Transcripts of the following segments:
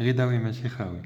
غداوي ماشي خاوي.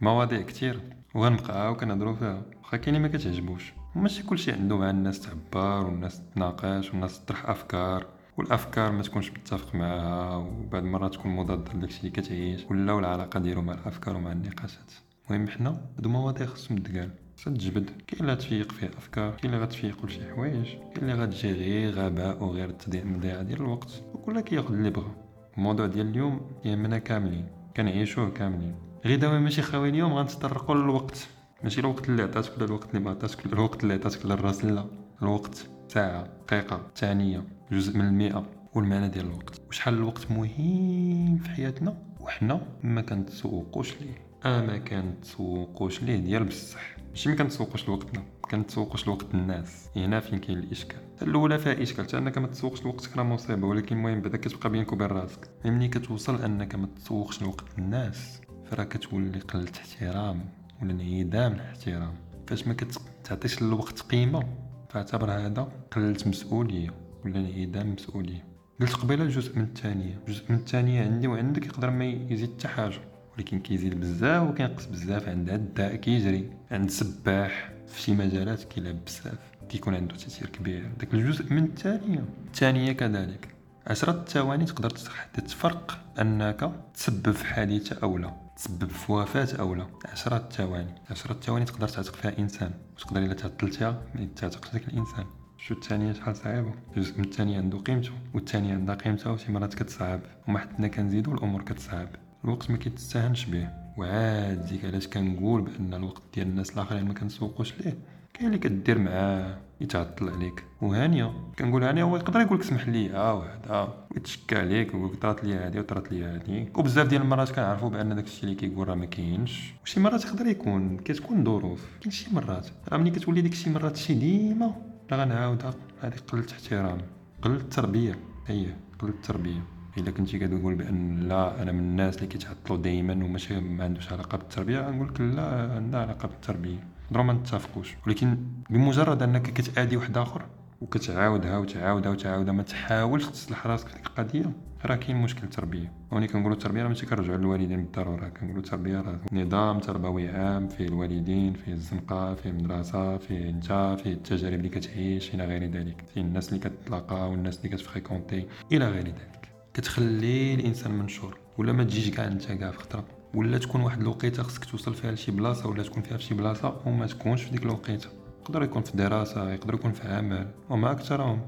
مواضيع كتير. وغنبقاو كنهضرو فيها. واخا كاينين ما كتعجبوش. وماشي كلشي عنده مع الناس تعبر والناس تناقش والناس تطرح أفكار. والأفكار ما تكونش متفق معاها. وبعد مرات تكون مضادة لداكشي اللي كتعيش. ولا العلاقه ديالو مع الأفكار ومع النقاشات. المهم حنا هادو مواضيع خصهم تقال خصها تجبد. كاين اللي تفيق فيه أفكار كاين اللي غتفيقو لشي حوايج. كاين اللي غتجي غير غباء وغير تضييع مضيعة ديال الوقت. وكل كياخد اللي بغا. الموضوع ديال اليوم يهمنا كاملين. كنعيشوه كاملين. غير دابا ماشي خاوي اليوم غنتطرقوا للوقت. ماشي الوقت اللي عطاتك ولا الوقت اللي ما عطاتك ولا الوقت اللي عطاتك للراس لا. الوقت ساعة دقيقة ثانية جزء من المئة. والمعنى ديال الوقت؟ وشحال الوقت مهم في حياتنا؟ وحنا ما كنتسوقوش ليه. ما كنتسوقوش ليه؟ ديال بصح. ماشي ما كنتسوقوش لوقتنا كنتسوقوش لوقت الناس. هنا فين كاين الإشكال؟ الأولى فيها إشكال حتى أنك ما تسوقش لوقتك راه مصيبة ولكن المهم بعدا كتبقى بينك وبين راسك. ملي كتوصل أنك ما تسوقش لوقت الناس فراه كتولي قلة احترام ولا انعدام الاحترام. فاش ما كتعطيش للوقت قيمة فاعتبر هذا قلة مسؤولية ولا انعدام مسؤولية. قلت قبيلة الجزء من الثانية الجزء من الثانية عندي وعندك يقدر ما يزيد حتى حاجة. ولكن كيزيد بزاف وكينقص بزاف عند الداء كيجري عند سباح في شي مجالات كيلعب بزاف. كيكون عنده تأثير كبير. داك الجزء من الثانية الثانية كذلك. عشرة ثواني تقدر تحدد فرق أنك تسبب في حادثة أو لا. تسبب في وفاة أو لا. عشرة ثواني عشرة ثواني تقدر تعتق فيها إنسان. وتقدر إلا تعطلتها ما تعتقش داك الإنسان. شو الثانية شحال صعيبة. الجزء من الثانية عنده قيمته والثانية عندها قيمتها وشي مرات كتصعب. وما حدنا كنزيدو الأمور كتصعب. الوقت ما كيتستهنش به وعاد ديك علاش كنقول بأن الوقت ديال الناس الآخرين ما كنسوقوش ليه؟ كاين اللي كدير معاه يتعطل عليك. وهانية كنقول هانية هو يقدر يقول لك سمح لي ها وهذا ويتشكى عليك ويقول لك طرات لي هادي وطرات لي هادي وبزاف ديال المرات كنعرفوا بأن داك الشيء اللي كيقول راه ما كاينش. وشي مرات يقدر يكون كتكون ظروف. كاين شي مرات. راه ملي كتولي ديك شي مرات شي ديما راه غنعاودها. هذه قلة احترام قلة تربية. هي قلة تربية. إلا كنتي كتقول بأن لا أنا من الناس اللي كيتعطلوا دائما وماشي ما عندوش علاقة بالتربية غنقول لك لا عندها علاقة بالتربية. نقدروا ما نتفقوش. ولكن بمجرد أنك كتادي واحد آخر وكتعاودها وتعاودها وتعاودها ما تحاولش تصلح راسك في ديك القضية راه كاين مشكل تربية. وني كنقولوا التربية راه ماشي كنرجعوا للوالدين بالضرورة. كنقولوا التربية راه نظام تربوي عام فيه الوالدين فيه الزنقة فيه المدرسة فيه أنت فيه التجارب اللي كتعيش إلى غير ذلك. فيه الناس اللي كتلاقى والناس اللي كتفريكونتي إلى غير ذلك. كتخلي الإنسان منشور ولا ما تجيش كاع أنت كاع في خطرة ولا تكون واحد الوقيتة خصك توصل فيها لشي بلاصة ولا تكون فيها في شي بلاصة وما تكونش في ديك الوقيتة. يقدر يكون في دراسه يقدر يكون في عمل وما أكثرهم.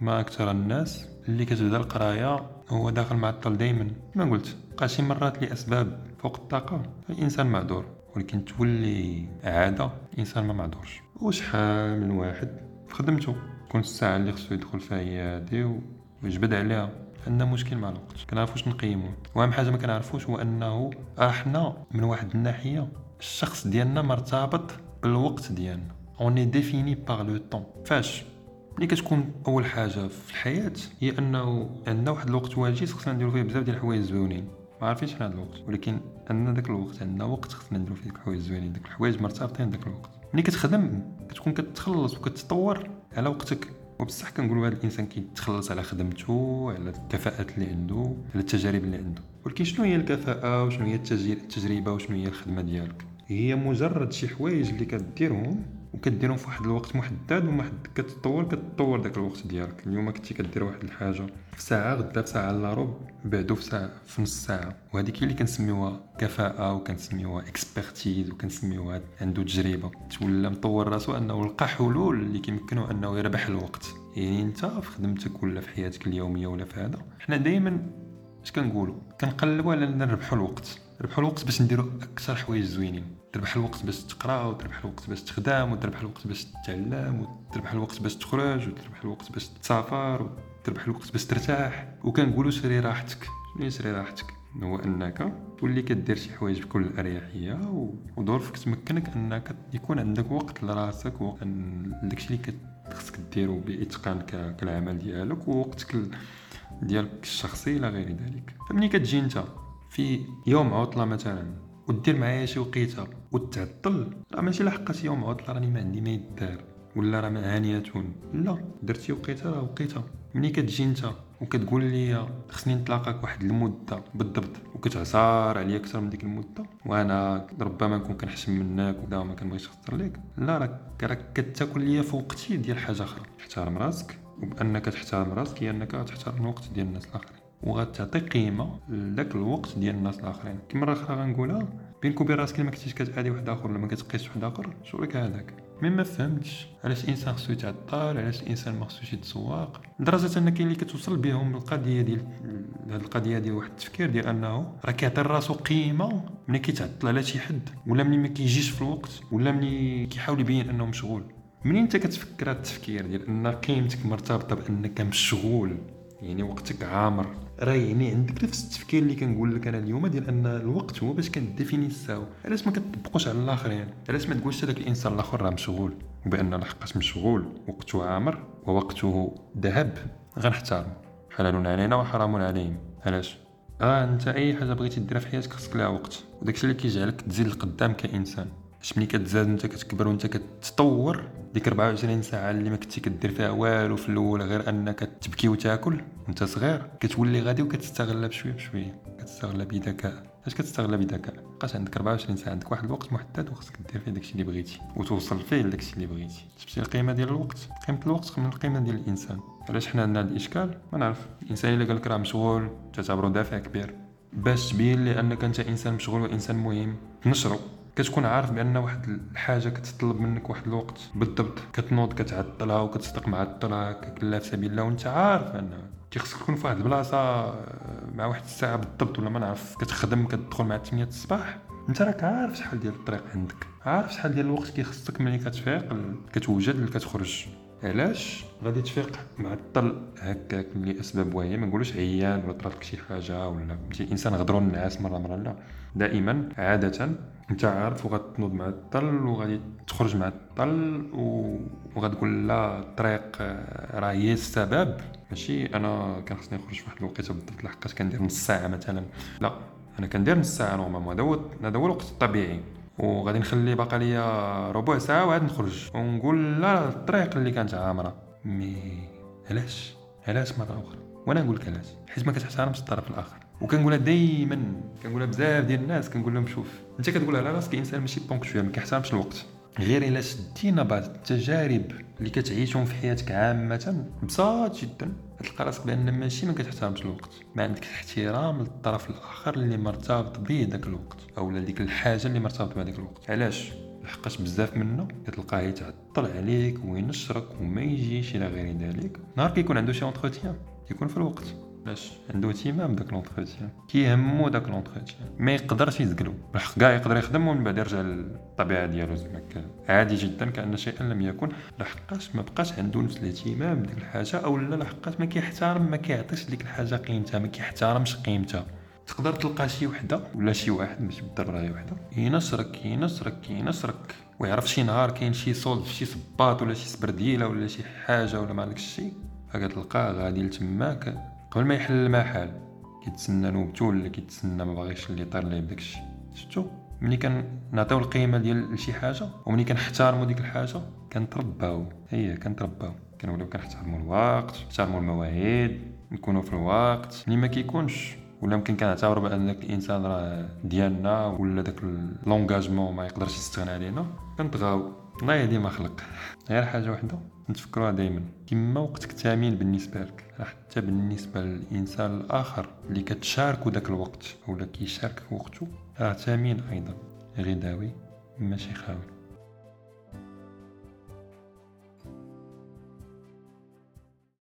ما أكثر الناس اللي كتبدا القراية هو داخل معطل دائما ما قلت بقى شي مرات لاسباب فوق الطاقة. الإنسان معذور ولكن تولي عادة الإنسان ما معذورش. وشحال من واحد في خدمته؟ تكون الساعة اللي خصو يدخل فيها هادي ويجبد عليها عندنا مشكل مع الوقت. كنعرفوش نقيمو. وأهم حاجة ما كنعرفوش هو أنه إحنا من واحد الناحية. الشخص ديالنا مرتبط بالوقت ديالنا. on est défini par le temps فاش؟ ملي كتكون أول حاجة في الحياة هي أنه عندنا واحد الوقت واجد خصنا نديرو فيه بزاف ديال الحوايج زوينين ما عارفينش شحال هذا الوقت. ولكن عندنا داك الوقت. عندنا وقت خصنا نديرو فيه ديك الحوايج زوينين داك الحوايج مرتبطين داك الوقت. ملي كتخدم كتكون كتخلص وكتطور على وقتك. وبصح كنقولوا هذا الإنسان كيتخلص على خدمته على الكفاءات اللي عنده على التجارب اللي عنده. ولكن شنو هي الكفاءة؟ وشنو هي التجربة؟ وشنو هي الخدمة ديالك؟ هي مجرد شي حوايج اللي كديرهم وكديرهم في واحد الوقت محدد وما كتطور كتطور داك الوقت ديالك. اليوم كنتي كدير واحد الحاجة في ساعة غدا في ساعة الا ربع بعدو في ساعة في نص ساعة. وهذيك اللي كنسميوها كفاءة وكنسميوها اكسبرتيز وكنسميوها عنده تجربة. تولى مطور راسو أنه لقى حلول اللي كيمكنوا أنه يربح الوقت. يعني أنت في خدمتك ولا في حياتك اليومية ولا في هذا. حنا دائما اش كنقولوا؟ كنقلبوا على نربحوا الوقت. نربحوا الوقت باش نديروا أكثر حوايج زوينين. تربح الوقت باش تقرا وتربح الوقت باش تخدم وتربح الوقت باش تتعلم وتربح الوقت باش تخرج وتربح الوقت باش تسافر وتربح الوقت باش ترتاح. وكنقولوا شري راحتك. شنو شري راحتك. هو أنك تولي كدير شي حوايج بكل أريحية وظروفك تمكنك أنك يكون عندك وقت لراسك وقت داكشي اللي خصك ديرو بإتقان كالعمل ديالك ووقتك ديالك الشخصي إلى غير ذلك. فملي كتجي أنت في يوم عطلة مثلا ودير معايا شي وقيتة وتعطل راه ماشي لحقاش يوم عطلة راني ما عندي ما يدار ولا راه هانيتون لا درتي وقيتها راه وقيتها ملي كتجي أنت وكتقول لي خصني نتلاقاك واحد المدة بالضبط وكتعصار عليا أكثر من ديك المدة وأنا ربما نكون كنحشم منك وكذا ما كنبغيش نخسر ليك لا راك راك كتاكل ليا في وقتي ديال حاجة أخرى. احترم راسك. وبانك تحترم راسك هي أنك تحترم الوقت ديال الناس الآخرين. وغتعطي قيمة لذاك الوقت ديال الناس الآخرين. كي مره أخرى غنقولها بينك وبين راسك ما كنتيش كتعادي واحد آخر ولا ما كتقيس واحد آخر شوريك هذاك. مي ما فهمتش علاش الانسان خصو يتعطل علاش الانسان ما خصوش يتسواق لدرجة أن كاين اللي كتوصل بهم القضية ديال هذه القضية ديال واحد التفكير ديال أنه راه كيعطي راسو قيمة ملي كيتعطل على شي حد ولا ملي ما كيجيش في الوقت ولا ملي كيحاول يبين أنه مشغول. منين انت كتفكر هذا التفكير ديال ان قيمتك مرتبطة بأنك مشغول؟ يعني وقتك عامر. راه يعني عندك نفس التفكير اللي كنقول لك أنا اليوم ديال أن الوقت هو باش كنديفينيساو علاش ما كتطبقوش على الآخرين؟ علاش ما تقولش هذاك الإنسان الآخر راه مشغول؟ وبان لحقاش مشغول وقته عامر ووقته ذهب. غنحترمو حلال علينا وحرام عليهم. علاش؟ آه أنت أي حاجة بغيتي ديرها في حياتك خصك لها وقت. وداكشي اللي كيجعلك تزيد لقدام كإنسان. اش ملي كتزاد انت كتكبر وانت كتطور ديك 24 ساعه اللي ما كنتي كدير فيها والو في الأول غير انك تبكي وتاكل وانت صغير كتولي غادي وكتستغلها بشويه بشويه كتستغلها بذكاء اش كتستغلها بذكاء بقاش عندك 24 ساعه عندك واحد الوقت محدد وخصك دير فيه داكشي اللي بغيتي وتوصل فيه لداكشي اللي بغيتي شفتي القيمه ديال الوقت قيمه الوقت من القيمه ديال الانسان علاش حنا عندنا هذا الاشكال ما نعرف الانسان اللي قال لك راه مشغول تعتبره دافع كبير باش تبين لي انك انت انسان مشغول وانسان مهم تنشرو كتكون عارف بأن واحد الحاجة كتطلب منك واحد الوقت. بالضبط. كتنوض كتعطلها وكتصدق معطلها كلا في سبيل الله وانت عارف أن خصك تكون في واحد البلاصة آه، مع واحد الساعة بالضبط ولا ما نعرف. كتخدم كتدخل مع 8 الصباح. انت راك عارف شحال ديال الطريق عندك. عارف شحال ديال الوقت كيخصك ملي كتفيق كتوجد كتخرج. علاش؟ غادي تفيق معطل هكاك لاسباب واهيه ما نقولوش عيان ولا طرات شي حاجة ولا ماشي الانسان غدرون النعاس مرة مرة لا. دائما عادة أنت عارف وغتنوض معطل وغادي تخرج معطل وغتقول لا الطريق راه هي السبب. ماشي أنا كان خصني نخرج في واحد الوقيتة بالضبط لحقاش كندير نص ساعة مثلا. لا أنا كندير نص ساعة نورمالمون هذا هو هذا هو الوقت الطبيعي. وغادي نخلي باقا ليا ربع ساعة وعاد نخرج. ونقول لا الطريق اللي كانت عامره mais علاش؟ علاش مرة أخرى؟ وأنا نقول لك علاش. حيت ما كتحترمش الطرف الآخر. وكنقولها دائما كنقولها بزاف ديال الناس كنقول لهم شوف أنت كتقول على راسك إنسان ماشي ponctuel ما كيحترمش الوقت. غير إلا شدينا بعض التجارب اللي كتعيشهم في حياتك عامة بساط جدا. تلقى راسك بأن ماشي ما كتحترمش الوقت. ما عندك احترام للطرف الآخر اللي مرتبط به داك الوقت أو ديك الحاجة اللي مرتبط بهذاك الوقت. علاش؟ لحقاش بزاف منه كتلقاه يتعطل عليك وينشرك وما يجيش إلى غير ذلك. نهار كيكون عنده شي entretien كيكون في الوقت. علاش عنده اهتمام بداك l'entretien كيهمو داك l'entretien ما يقدرش يزقلو. بالحق كاع يقدر يخدم ومن بعد يرجع للطبيعة ديالو زعما عادي جدا كأن شيئا لم يكن. لحقاش ما بقاش عنده نفس الاهتمام بديك الحاجة أو لا لحقاش ما كيحترم ما كيعطيش ديك الحاجة قيمتها ما كيحترمش قيمتها. تقدر تلقى شي وحدة ولا شي واحد ماشي بالضروره هي وحدة. ينصرك ينصرك ينصرك. ويعرف شي نهار كاين شي صولد في شي صباط ولا شي سبرديلة ولا شي حاجة ولا ما داك الشيء فكتلقاه غادي لتماك. قبل ما يحل المحل كيتسنى نوبتو ولا كيتسنى ما باغيش اللي يطير ليه بداك الشيء؟ شفتو؟ ملي كنعطيو القيمة ديال شي حاجة وملي كنحترموا ديك الحاجة كنترباو. هي كنترباو. كنوليو كنحترموا الوقت نحترموا المواعيد نكونوا في الوقت. ملي ما كيكونش ولا يمكن كنعتبروا بأن داك الإنسان راه ديالنا ولا داك لونغاجمون ما يقدرش يستغنى علينا كنطغاو الله يهدي ما خلق. غير حاجة وحدة. نتفكروها دائما كما وقتك ثمين بالنسبة لك راه حتى بالنسبة للإنسان الآخر اللي كتشاركو داك الوقت ولا كيشارك وقته راه ثمين أيضا. غداوي ماشي خاوي.